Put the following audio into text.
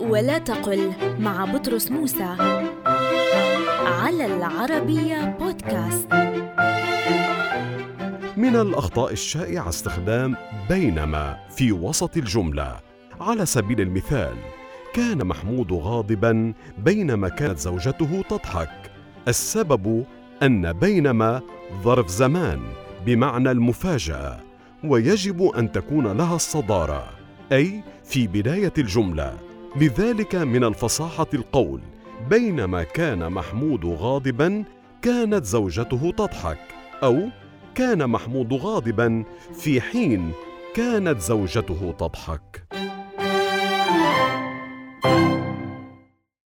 ولا تقل مع بطرس موسى على العربية بودكاست. من الأخطاء الشائعة استخدام بينما في وسط الجملة. على سبيل المثال كان محمود غاضبا بينما كانت زوجته تضحك. السبب أن بينما ظرف زمان بمعنى المفاجأة ويجب أن تكون لها الصدارة أي في بداية الجملة. لذلك من الفصاحة القول بينما كان محمود غاضبا كانت زوجته تضحك. أو كان محمود غاضبا في حين كانت زوجته تضحك.